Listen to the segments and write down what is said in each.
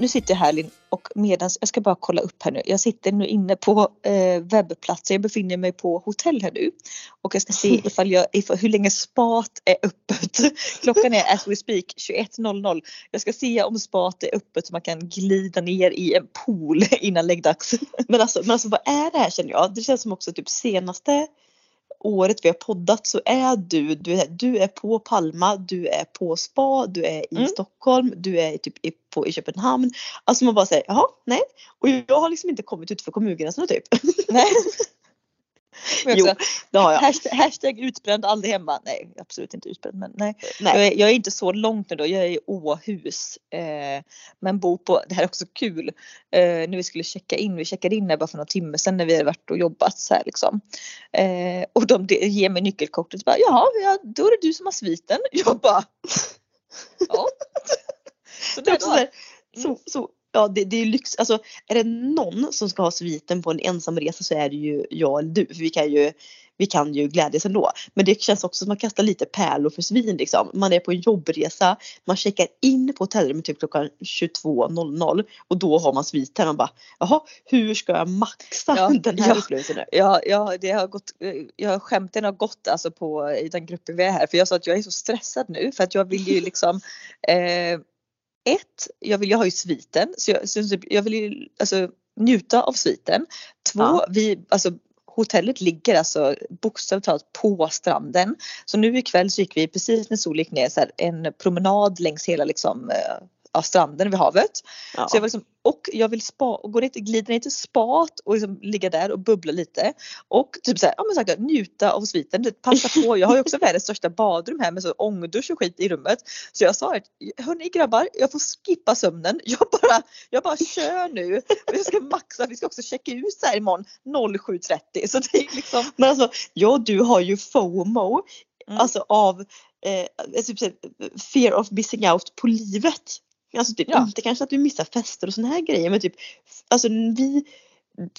nu sitter jag här och medans, jag ska bara kolla upp här nu. Jag sitter nu inne på eh, webbplatser. Jag befinner mig på hotell här nu. Och jag ska se ifall jag, ifall, hur länge spat är öppet. Klockan är as we speak 21.00. Jag ska se om spat är öppet så man kan glida ner i en pool innan läggdags. Men alltså, men alltså vad är det här känner jag? Det känns som också typ senaste året vi har poddat så är du, du är, du är på Palma, du är på spa, du är i Mm. Stockholm, du är typ i, på, i Köpenhamn. Alltså man bara säger jaha, nej. Och jag har liksom inte kommit ut för kommungränserna typ. Nej. Jo, Det har jag. hashtag, hashtag utbränd, aldrig hemma. Nej, absolut inte utbränd men nej. Jag Nej. är, jag är inte så långt nu då, jag är i Åhus. Eh, men bor på, det här är också kul, eh, när vi skulle checka in, vi checkade in här bara för några timmar sedan när vi hade varit och jobbat så här liksom. Eh, och de ger mig nyckelkortet bara jaha, ja, då är det du som har sviten. Jag bara ja. Så Det så, här, så, så, ja det, det är lyx. Alltså är det någon som ska ha sviten på en ensam resa så är det ju jag eller du. För vi kan ju, vi kan ju glädjas ändå. Men det känns också som att man kastar lite pärlor för svin liksom. Man är på en jobbresa, man checkar in på hotellrummet typ klockan 22.00 och då har man sviten. Man bara jaha, hur ska jag maxa Ja, den här ja. upplevelsen nu? Ja, ja, det har gått, jag skämten har gått alltså på i den gruppen vi är här för jag sa att jag är så stressad nu för att jag vill ju liksom eh, ett, jag vill ju ha ju sviten så jag, så typ, jag vill ju alltså njuta av sviten. Två, Ja. vi, alltså hotellet ligger alltså bokstavligt talat på stranden. Så nu ikväll så gick vi precis när solen gick ner så här, en promenad längs hela liksom eh, ja, stranden vid havet. Ja. Så jag var liksom, och jag vill spa och gå ner glida ner till spat och liksom ligga där och bubbla lite. Och typ såhär, ja men sagt, njuta av sviten. Det- Passa på, jag har ju också världens största badrum här med så ångdusch och skit i rummet. Så jag sa att hörni grabbar, jag får skippa sömnen. Jag bara, jag bara kör nu. Jag ska maxa, vi ska också checka ut så här imorgon 07.30. Så det är liksom, Men alltså, ja du har ju FOMO. Mm. Alltså av eh, typ, så här, fear of missing out på livet. Alltså typ Ja. inte kanske att du missar fester och såna här grejer men typ alltså vi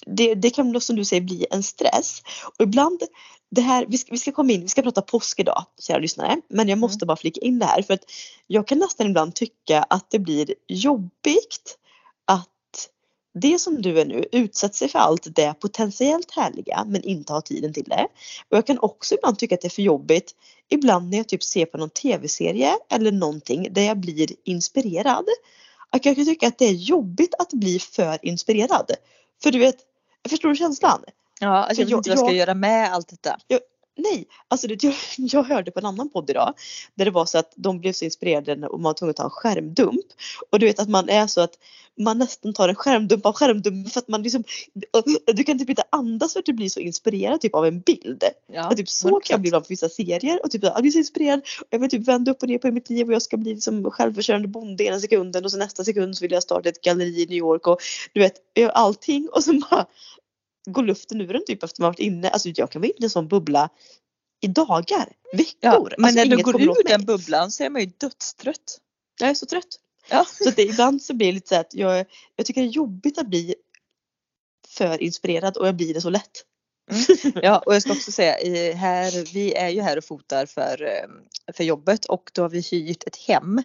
det, det kan som du säger bli en stress. Och ibland det här, vi ska, vi ska komma in, vi ska prata påsk idag kära lyssnare. Men jag måste bara flika in det här för att jag kan nästan ibland tycka att det blir jobbigt att det som du är nu utsätter sig för allt det potentiellt härliga men inte har tiden till det. Och jag kan också ibland tycka att det är för jobbigt ibland när jag typ ser på någon tv-serie eller någonting där jag blir inspirerad. Att jag kan tycka att det är jobbigt att bli för inspirerad. För du vet, förstår du känslan? ja, alltså jag vet jag- inte vad jag ska jag- göra med allt detta. Nej, alltså det, jag, jag hörde på en annan podd idag där det var så att de blev så inspirerade och man var tvungen att ta en skärmdump. Och du vet att man är så att man nästan tar en skärmdump av skärmdump för att man liksom du kan typ inte andas för att du blir så inspirerad typ av en bild. Ja, och typ så kan jag bli ibland på vissa serier och typ jag blir så inspirerad och jag vill typ vända upp och ner på mitt liv och jag ska bli liksom självförsörjande bonde ena sekunden och så nästa sekund så vill jag starta ett galleri i New York och du vet allting och så bara går luften ur en typ efter man varit inne. Alltså jag kan vara inne i en sån bubbla i dagar, veckor. Ja, men alltså, när du går ur den bubblan så är man ju dödstrött. Jag är så trött. Ja. Så det, ibland så blir det lite så att jag, jag tycker det är jobbigt att bli för inspirerad och jag blir det så lätt. Ja och jag ska också säga, i här, vi är ju här och fotar för, eh, för jobbet och då har vi hyrt ett hem.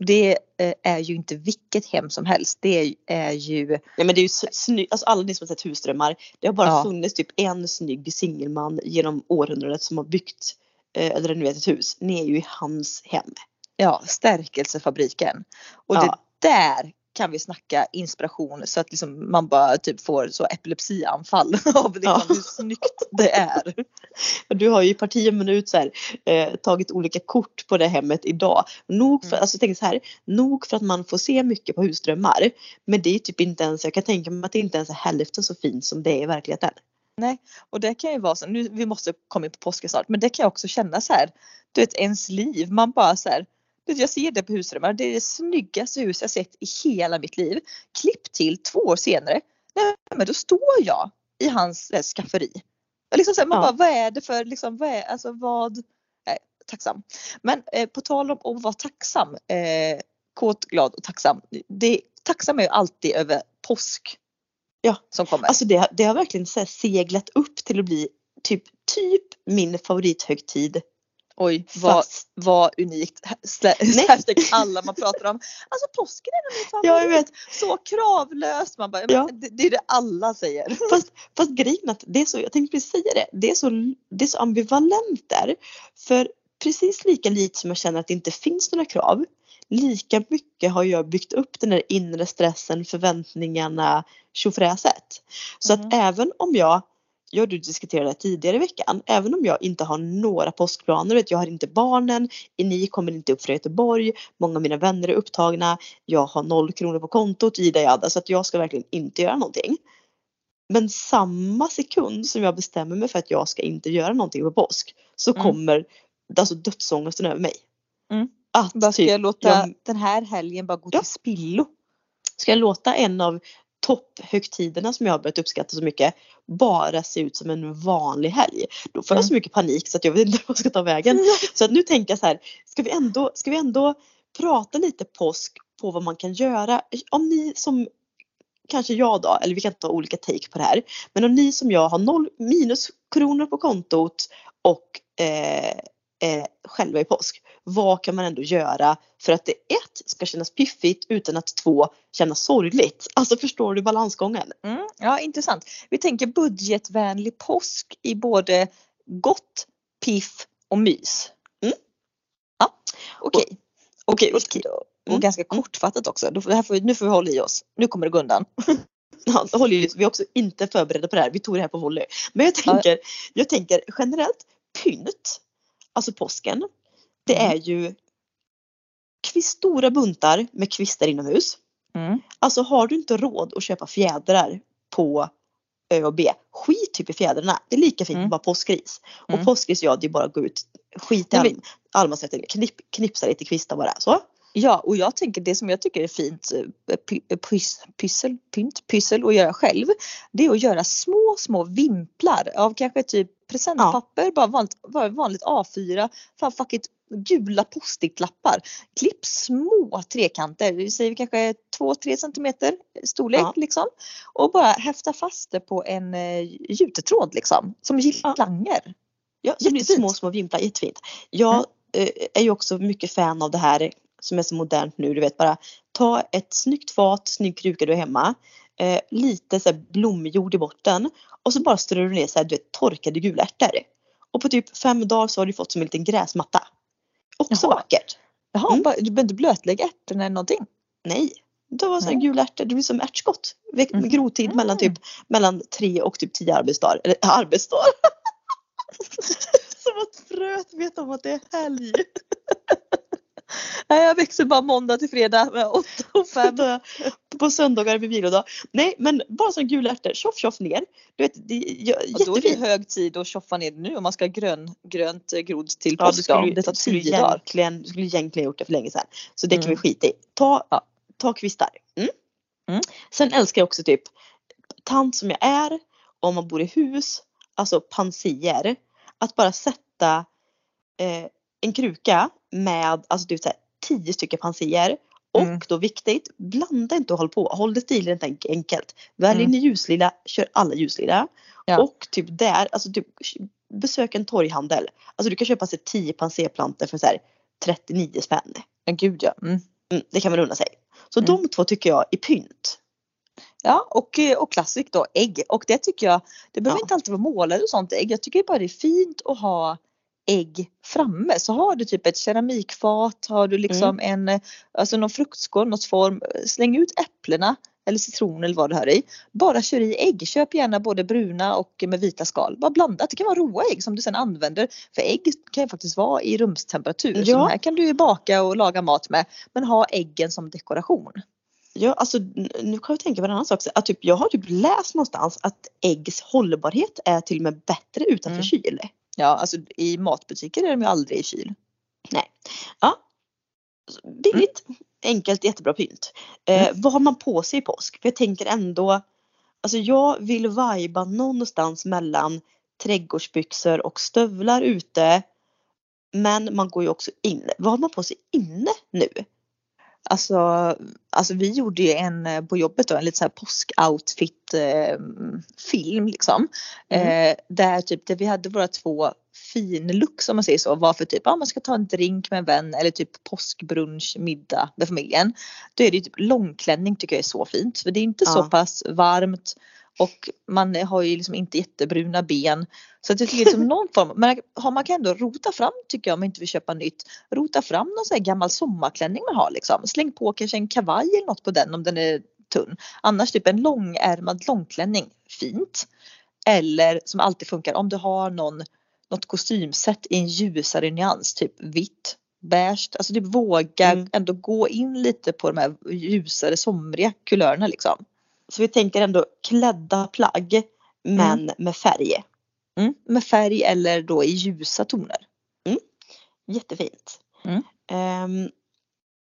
Och Det eh, är ju inte vilket hem som helst. Det är ju, Nej men det är ju snyggt, alltså alla ni som har sett husdrömmar. Det har bara Ja. funnits typ en snygg singelman genom århundradet som har byggt eh, eller renoverat ett hus. Ni är ju i hans hem. ja, stärkelsefabriken. Och Ja. det där kan vi snacka inspiration så att liksom man bara typ får så epilepsianfall av liksom Ja. hur snyggt det är. Du har ju i parti och minut så här, eh, tagit olika kort på det hemmet idag. Nog för, Mm. alltså tänker så här, nog för att man får se mycket på husdrömmar. Men det är typ inte ens, jag kan tänka mig att det inte ens är hälften så fint som det är i verkligheten. Nej, och det kan ju vara så, nu vi måste komma in på påsken snart, men det kan jag också känna så här, du vet ens liv, man bara så här, jag ser det på husdrömmar, det är det snyggaste hus jag sett i hela mitt liv. Klipp till två år senare, nej men då står jag i hans eh, skafferi. Och liksom så här, man Ja. bara, vad är det för, liksom, vad är, alltså vad, nej, tacksam. Men eh, på tal om att vara tacksam, eh, kåt, glad och tacksam, det, tacksam är ju alltid över påsk. Ja. Som kommer. Alltså det, det har verkligen så seglat upp till att bli typ, typ min favorithögtid Oj, vad, vad unikt. Hashtag alla man pratar om. Alltså påsken är min favorit. ja jag vet. Så kravlöst. Man bara, Ja. det, det är det alla säger. Fast, fast grejen att det är så, jag tänkte precis säga det, det är så, det är så ambivalent där. För precis lika lite som jag känner att det inte finns några krav, lika mycket har jag byggt upp den där inre stressen, förväntningarna, tjofräset. Så Mhm. att även om jag, jag och du diskuterade det tidigare i veckan, även om jag inte har några påskplaner, vet, jag har inte barnen, ni kommer inte upp från Göteborg, många av mina vänner är upptagna, jag har noll kronor på kontot, ida jada, så att jag ska verkligen inte göra någonting. Men samma sekund som jag bestämmer mig för att jag ska inte göra någonting på påsk så Mm. kommer alltså dödsångesten över mig. Mm. Att Bara ska typ, jag låta jag- den här helgen bara gå Ja. till spillo? ska jag låta en av topphögtiderna som jag har börjat uppskatta så mycket bara se ut som en vanlig helg. Då får jag så mycket panik så att jag vet inte vad jag ska ta vägen. Så att nu tänker jag så här, ska vi ändå, ska vi ändå prata lite påsk på vad man kan göra? Om ni som kanske jag då, eller vi kan ta olika take på det här. Men om ni som jag har noll minus kronor på kontot och eh, eh, själva i påsk. Vad kan man ändå göra för att det ett ska kännas piffigt utan att två kännas sorgligt? Alltså förstår du balansgången? Mm, ja, intressant. Vi tänker budgetvänlig påsk i både gott, piff och mys. Mm. Ja, okej. Okej, Och, okej. och Mm. ganska kortfattat också. Får- vi- nu får vi hålla i oss. Nu kommer det gå undan. Ja, vi är också inte förberedda på det här. Vi tog det här på volley. Men jag tänker, jag tänker generellt pynt, alltså påsken. Det Mm. är ju stora buntar med kvistar inomhus. Mm. Alltså har du inte råd att köpa fjädrar på Ö och B, skit typ i fjädrarna. Det är lika fint Mm. med bara påskris. Mm. Och påskris, ja det är bara att gå ut, skit i all, allemansrätten, Knip, knipsa lite kvistar bara. Så. Ja, och jag tänker det som jag tycker är fint eh, eh, pys, pyssel, pynt, pyssel att göra själv. Det är att göra små, små vimplar av kanske typ presentpapper, bara vanligt, bara vanligt A4, fan fuck it, gula post-it-lappar. Klipp små trekanter, vi säger kanske 2-3 centimeter storlek Ja. liksom. Och bara häfta fast det på en eh, jutetråd liksom, som girlanger. Ja, det blir små, små vimplar, jättefint. Jag eh, är ju också mycket fan av det här som är så modernt nu, du vet bara ta ett snyggt fat, snygg kruka du har hemma, eh, lite så blomjord i botten och så bara strör du ner så här, du vet, torkade gula ärtor. Och på typ fem dagar så har du fått som en liten gräsmatta. Jaha. vackert. Jaha, Mm. bara, du behöver inte blötlägga ärtorna eller någonting. Nej. Det var så Nej. gula ärtor, det blir som ärtskott. Mhm. Grotid mellan typ mellan tre och typ tio arbetsdagar. Eller arbetsdagar. som att fröet vet om att det är helg. Nej, jag växer bara måndag till fredag med 8 och 5. Då- på söndagar vid vilodag. Nej men bara som gula ärtor, tjoff tjoff ner. Du vet, det är Och då är det hög tid att tjoffa ner det nu om man ska ha grön, grönt eh, grod till Ja, påsk. det tar tio dagar. egentligen, du skulle egentligen gjort det för länge sedan. Så det kan Mm. vi skita i. Ta, Ja. ta kvistar. Mm. Mm. Sen älskar jag också typ tant som jag är, om man bor i hus, alltså pansier. Att bara sätta eh, en kruka med alltså typ så här, tio stycken pansier. Och Mm. då viktigt, blanda inte och håll på. Håll det stilen inte enkelt. Välj Mm. ljuslila, kör alla ljuslila. Ja. Och typ där, alltså typ besök en torghandel. Alltså du kan köpa sig 10 panserplantor för så här 39 spänn. Ja, gud ja. Mm. Mm, det kan man unna sig. Så Mm. de två tycker jag är pynt. Ja och, eh, och klassik då ägg. Och det tycker jag, det behöver Ja. inte alltid vara målade och sånt ägg. Jag tycker bara det är fint att ha ägg framme. Så har du typ ett keramikfat, har du liksom en, eh, alltså någon fruktskål, något form. Släng ut äpplena eller citron eller vad du har i. Bara kör i ägg. Köp gärna både bruna och med vita skal. Bara blanda. Det kan vara råa ägg som du sedan använder. För ägg kan ju faktiskt vara i rumstemperatur. Så Ja. de här kan du ju baka och laga mat med. Men ha äggen som dekoration. Ja, alltså, nu kan jag tänka på en annan sak. Att typ, jag har typ läst någonstans att äggs hållbarhet är till och med bättre utanför Mm. kyl. Ja, alltså i matbutiker är de ju aldrig i kyl. Ja. Billigt, enkelt, jättebra pynt. Eh, Mm. Vad har man på sig i påsk? För jag tänker ändå, alltså jag vill vajba någonstans mellan trädgårdsbyxor och stövlar ute. Men man går ju också in. Vad har man på sig inne nu? Alltså, alltså vi gjorde ju en eh, på jobbet då, en lite så här påskoutfit eh, film liksom. Mm. Eh, där typ där vi hade våra två finlooks om man säger så var för typ ja man ska ta en drink med en vän eller typ påskbrunch middag med familjen. Då är det ju typ långklänning tycker jag är så fint för det är inte så Ja. pass varmt och man har ju liksom inte jättebruna ben. Så att jag tycker liksom någon form, men har man kan ändå rota fram tycker jag om man inte vill köpa nytt. Rota fram någon sån här gammal sommarklänning man har liksom. Släng på kanske en kavaj eller något på den om den är tunn. Annars typ en långärmad långklänning, fint. Eller som alltid funkar om du har någon, något kostymset i en ljusare nyans, typ vitt, beige. Alltså typ våga Mm. ändå gå in lite på de här ljusare somriga kulörerna liksom. Så vi tänker ändå klädda plagg men med färg. Mm. Med färg eller då i ljusa toner. Jättefint. Mm. Ehm,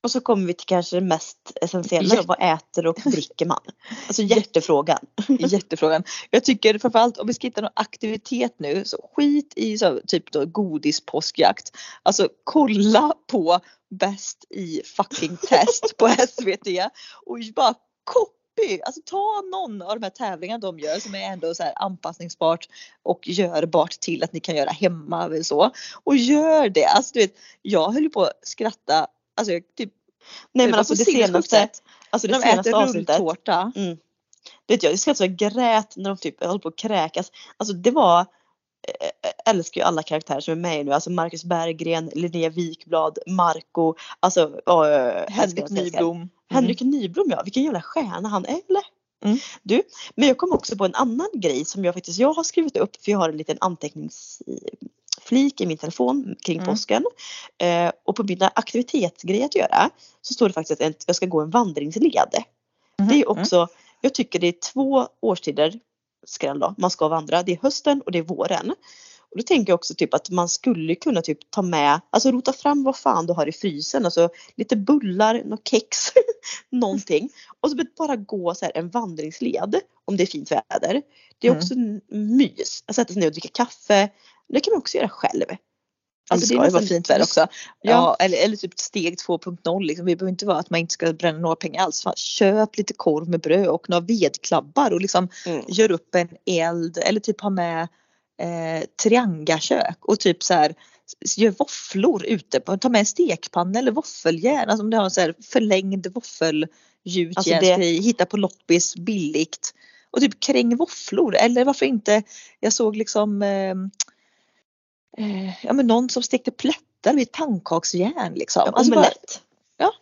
och så kommer vi till kanske det mest essentiella. Ja. Vad äter och dricker man? Alltså hjärtefrågan. Jättefrågan. Jag tycker framförallt om vi ska hitta någon aktivitet nu så skit i så, typ då godis påskjakt. Alltså kolla på Bäst i fucking test på SVT och bara copy. Alltså ta någon av de här tävlingarna de gör som är ändå så här anpassningsbart och görbart till att ni kan göra hemma eller så. Och gör det. Alltså du vet, jag höll ju på att skratta. Alltså jag typ Nej men var alltså det senaste, sätt. alltså det de senaste äter avsnittet. rulltårta. Mm. Vet jag, jag skrattade så jag grät när de typ höll på att kräkas. Alltså det var, eh, älskar ju alla karaktärer som är med nu. Alltså Marcus Berggren, Linnea Wikblad, Marco, alltså älskar, Henrik. Nyblom. Mm. Henrik Nyblom ja, vilken jävla stjärna han är eller? Mm. Du, men jag kom också på en annan grej som jag faktiskt jag har skrivit upp för jag har en liten anteckningsflik i min telefon kring Mm. påsken. Eh, och på mina aktivitetsgrejer att göra så står det faktiskt att jag ska gå en vandringsled. Mhm. Det är också, jag tycker det är två årstider skräll då, man ska vandra. Det är hösten och det är våren. Och då tänker jag också typ att man skulle kunna typ ta med, alltså rota fram vad fan du har i frysen. Alltså lite bullar, något kex, någonting. Och så bara gå så här en vandringsled om det är fint väder. Det är Mm. också mys. Att sätta sig ner och dricka kaffe. Det kan man också göra själv. Alltså det är ska ju vara fint väder också. Ja, Ja. eller, eller typ steg 2.0 liksom. Det behöver inte vara att man inte ska bränna några pengar alls. Fan, köp lite korv med bröd och några vedklabbar och liksom Mm. gör upp en eld eller typ ha med eh, triangakök och typ så här gör våfflor ute. på- Ta med en stekpanna eller våffeljärn. Alltså om du har en så här förlängd våffelgjutjärnsgrej. Hitta på loppis billigt. Och typ kräng våfflor eller varför inte. Jag såg liksom eh, eh, ja, men någon som stekte plättar vid ett pannkaksjärn liksom. Ja, Alltså bara- omelett. Ja.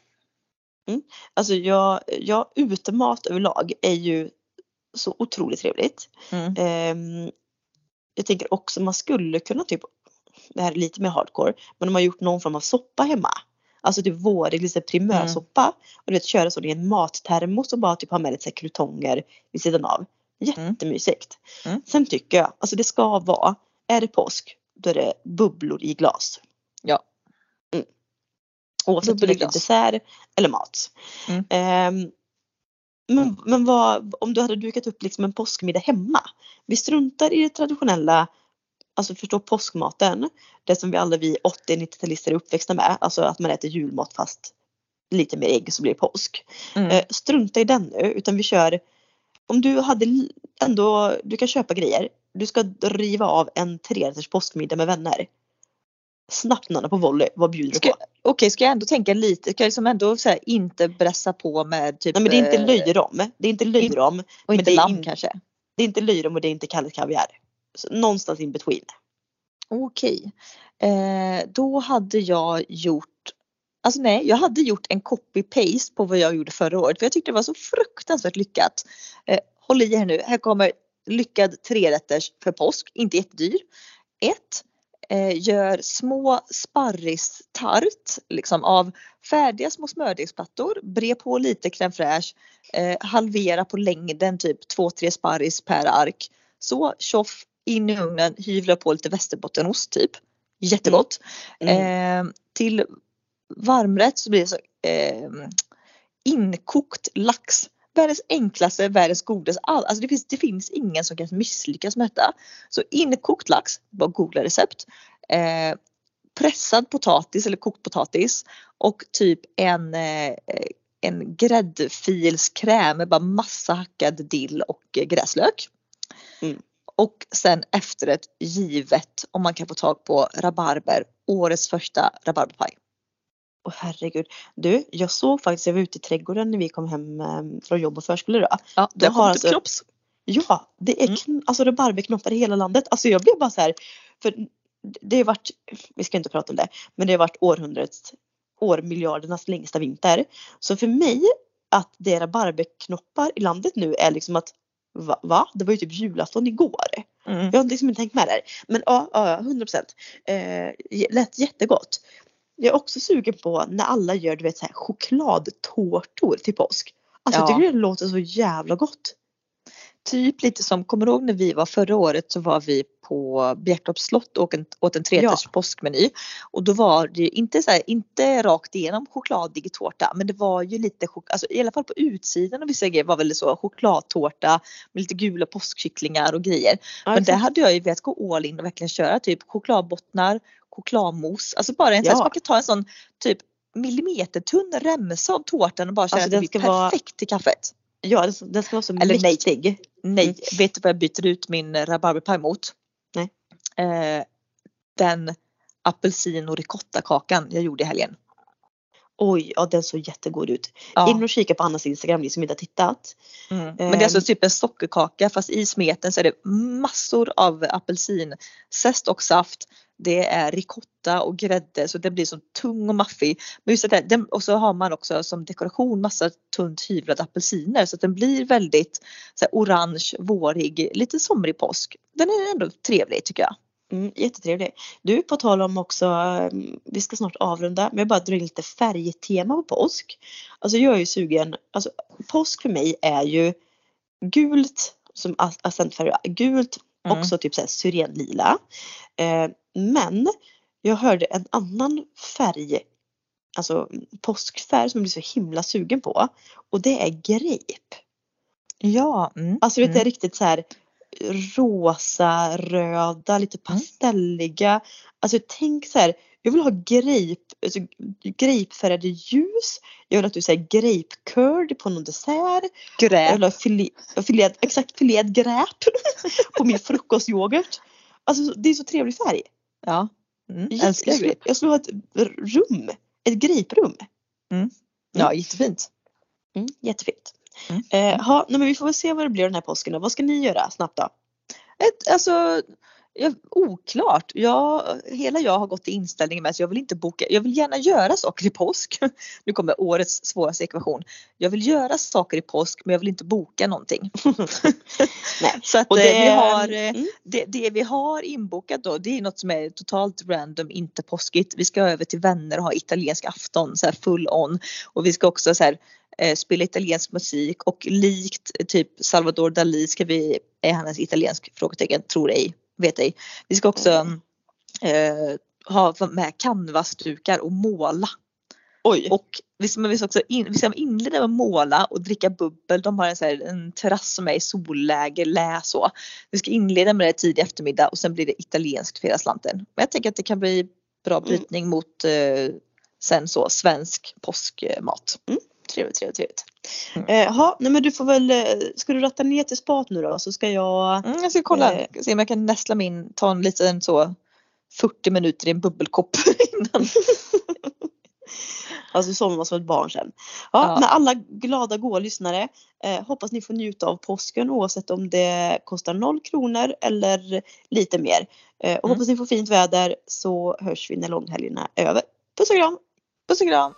Mm. Alltså jag, jag utemat överlag är ju så otroligt trevligt. Mm. Ehm, jag tänker också man skulle kunna typ, det här är lite mer hardcore, men om man gjort någon form av soppa hemma. Alltså typ vårig, lite primörsoppa. Och du vet köra så i en mattermos och bara typ ha med lite så här krutonger vid sidan av. Jättemysigt. Mm. Sen tycker jag, alltså det ska vara, är det påsk, då är det bubblor i glas. Ja. Mm. Oavsett om Bubblor det är dessert eller mat. Mm. Ehm, men men vad, om du hade dukat upp liksom en påskmiddag hemma. Vi struntar i det traditionella, alltså förstå påskmaten. Det som vi alla vi 80-90-talister är uppväxta med. Alltså att man äter julmat fast lite mer ägg så blir det påsk. Mm. Eh, strunta i den nu utan vi kör om du hade ändå, du kan köpa grejer. Du ska riva av en trerätters påskmiddag med vänner. Snabbt Nanna på volley, vad bjuder du på? Okej, ska jag ändå tänka lite, ska jag liksom ändå så här, inte brassa på med typ Nej men det är inte eh, löjrom. Det är inte löjrom. och inte lamm in- kanske. Det är inte löjrom och det är inte kalles kaviar. Så någonstans in between. Okej. Eh, då hade jag gjort Alltså nej, jag hade gjort en copy-paste på vad jag gjorde förra året för jag tyckte det var så fruktansvärt lyckat. Eh, håll i er nu, här kommer lyckad trerätters för påsk, inte jättedyr. Ett, eh, gör små sparristart liksom av färdiga små smördegsplattor, bre på lite crème fraîche, eh, halvera på längden typ 2-3 sparris per ark. Så tjoff in i ugnen, hyvla på lite västerbottenost typ. Jättegott. Mm. Eh, till varmrätt så blir det så eh, inkokt lax. Världens enklaste, världens godaste. All, alltså det, finns, det finns ingen som kan misslyckas med detta. Så inkokt lax, bara googla recept. Eh, pressad potatis eller kokt potatis och typ en, eh, en gräddfilskräm med bara massa hackad dill och gräslök. Mm. Och sen efterrätt givet om man kan få tag på rabarber, årets första rabarberpaj. Åh herregud. Du, jag såg faktiskt, jag var ute i trädgården när vi kom hem eh, från jobb och förskola då. Ja, det har har alltså- knopps. Ja, det är Mm. alltså rabarberknoppar i hela landet. Alltså jag blev bara så här, för det har varit, vi ska inte prata om det, men det har varit århundradets, årmiljardernas längsta vinter. Så för mig att det är rabarberknoppar i landet nu är liksom att va? va? Det var ju typ julafton igår. Mm. Jag har liksom inte tänkt med det här. Men ja, ja, 100 procent. Eh, lät jättegott. Jag är också sugen på när alla gör du vet så här chokladtårtor till påsk. Alltså jag Ja. tycker det låter så jävla gott. Typ lite som, kommer du ihåg när vi var förra året så var vi på Bjärtorps slott och en, åt en trerätters påskmeny. Och då var det inte så här, inte rakt igenom chokladig tårta men det var ju lite, alltså i alla fall på utsidan av vissa grejer var väl det så chokladtårta med lite gula påskkycklingar och grejer. Ja, Men där hade jag ju velat gå all in och verkligen köra typ chokladbottnar, chokladmos, alltså bara en sån Ja. så man kan ta en sån typ millimetertunn remsa av tårtan och bara köra Alltså, att det blir ska vara- perfekt till kaffet. Ja, den ska, vara så Eller nej. mäktig. Nej, Mm. vet du vad jag byter ut min rabarberpaj mot? Nej. Eh, den apelsin och ricottakakan jag gjorde i helgen. Oj, ja den såg jättegod ut. Ja. In och kika på Annas Instagram, ni som inte har tittat. Mm. Men det är alltså typ en sockerkaka fast i smeten så är det massor av apelsinzest och saft. Det är ricotta och grädde så det blir så tung och maffig. Men just det där, och så har man också som dekoration massa tunt hyvlade apelsiner så att den blir väldigt så här, orange, vårig, lite somrig påsk. Den är ändå trevlig tycker jag. Mm, jättetrevlig. Du, på tal om också, mm, vi ska snart avrunda, men jag bara drar in lite färgtema på påsk. Alltså jag är ju sugen, alltså påsk för mig är ju gult som accentfärg, gult, Mm. också typ såhär syrenlila. Eh, men jag hörde en annan färg, alltså påskfärg som jag blir så himla sugen på. Och det är grape. Ja. Mm. Alltså vet, det är mm. riktigt så här rosa, röda, lite Mm. pastelliga. Alltså tänk så här, jag vill ha grape, alltså grapefärgade ljus. Jag vill att du säger grape curd på någon dessert. Jag Grä. vill ha filé, filé, exakt filéad gräp på min frukostyoghurt. Alltså det är så trevlig färg. Ja. Mm. Jag, jag, skulle, jag skulle ha ett rum, ett graperum. Ja, jättefint. Mm, jättefint. Mm. Eh, ha, nej, men vi får väl se vad det blir den här påsken då. Vad ska ni göra snabbt då? Ett, alltså, jag, oklart. Jag, hela jag har gått i inställningen med att jag vill inte boka, jag vill gärna göra saker i påsk. Nu kommer årets svåraste ekvation. Jag vill göra saker i påsk men jag vill inte boka någonting. Nej. Så att eh, det, vi har, eh, mm, det, det vi har inbokat då det är något som är totalt random, inte påskigt. Vi ska över till vänner och ha italiensk afton så här full on. Och vi ska också så här, eh, spela italiensk musik och likt typ Salvador Dalí ska vi, är han ens italiensk? Frågetecken, tror ej, vet ej. Vi ska också Mm. eh, ha med canvasdukar och måla. oj. Och vi ska, vi ska också in, vi ska inleda med att måla och dricka bubbel. De har en, så här, en terrass som är i solläge, lä så. Vi ska inleda med det tidig eftermiddag och sen blir det italienskt för hela slanten. Men jag tänker att det kan bli bra brytning mot eh, sen så svensk påskmat. Trevligt, trevligt, trevligt. Mm. Eh, ha, nej men du får väl, eh, ska du ratta ner till spat nu då så ska jag Mm, jag ska kolla, Eh. se om jag kan nästla min, ta en liten så 40 minuter i en bubbelkopp innan. Alltså somnar man som ett barn sen. Ja, Ja. Men alla glada goa lyssnare. Eh, hoppas ni får njuta av påsken oavsett om det kostar noll kronor eller lite mer. Eh, och Mm. hoppas ni får fint väder så hörs vi när långhelgerna är över. Puss och kram! Puss och kram!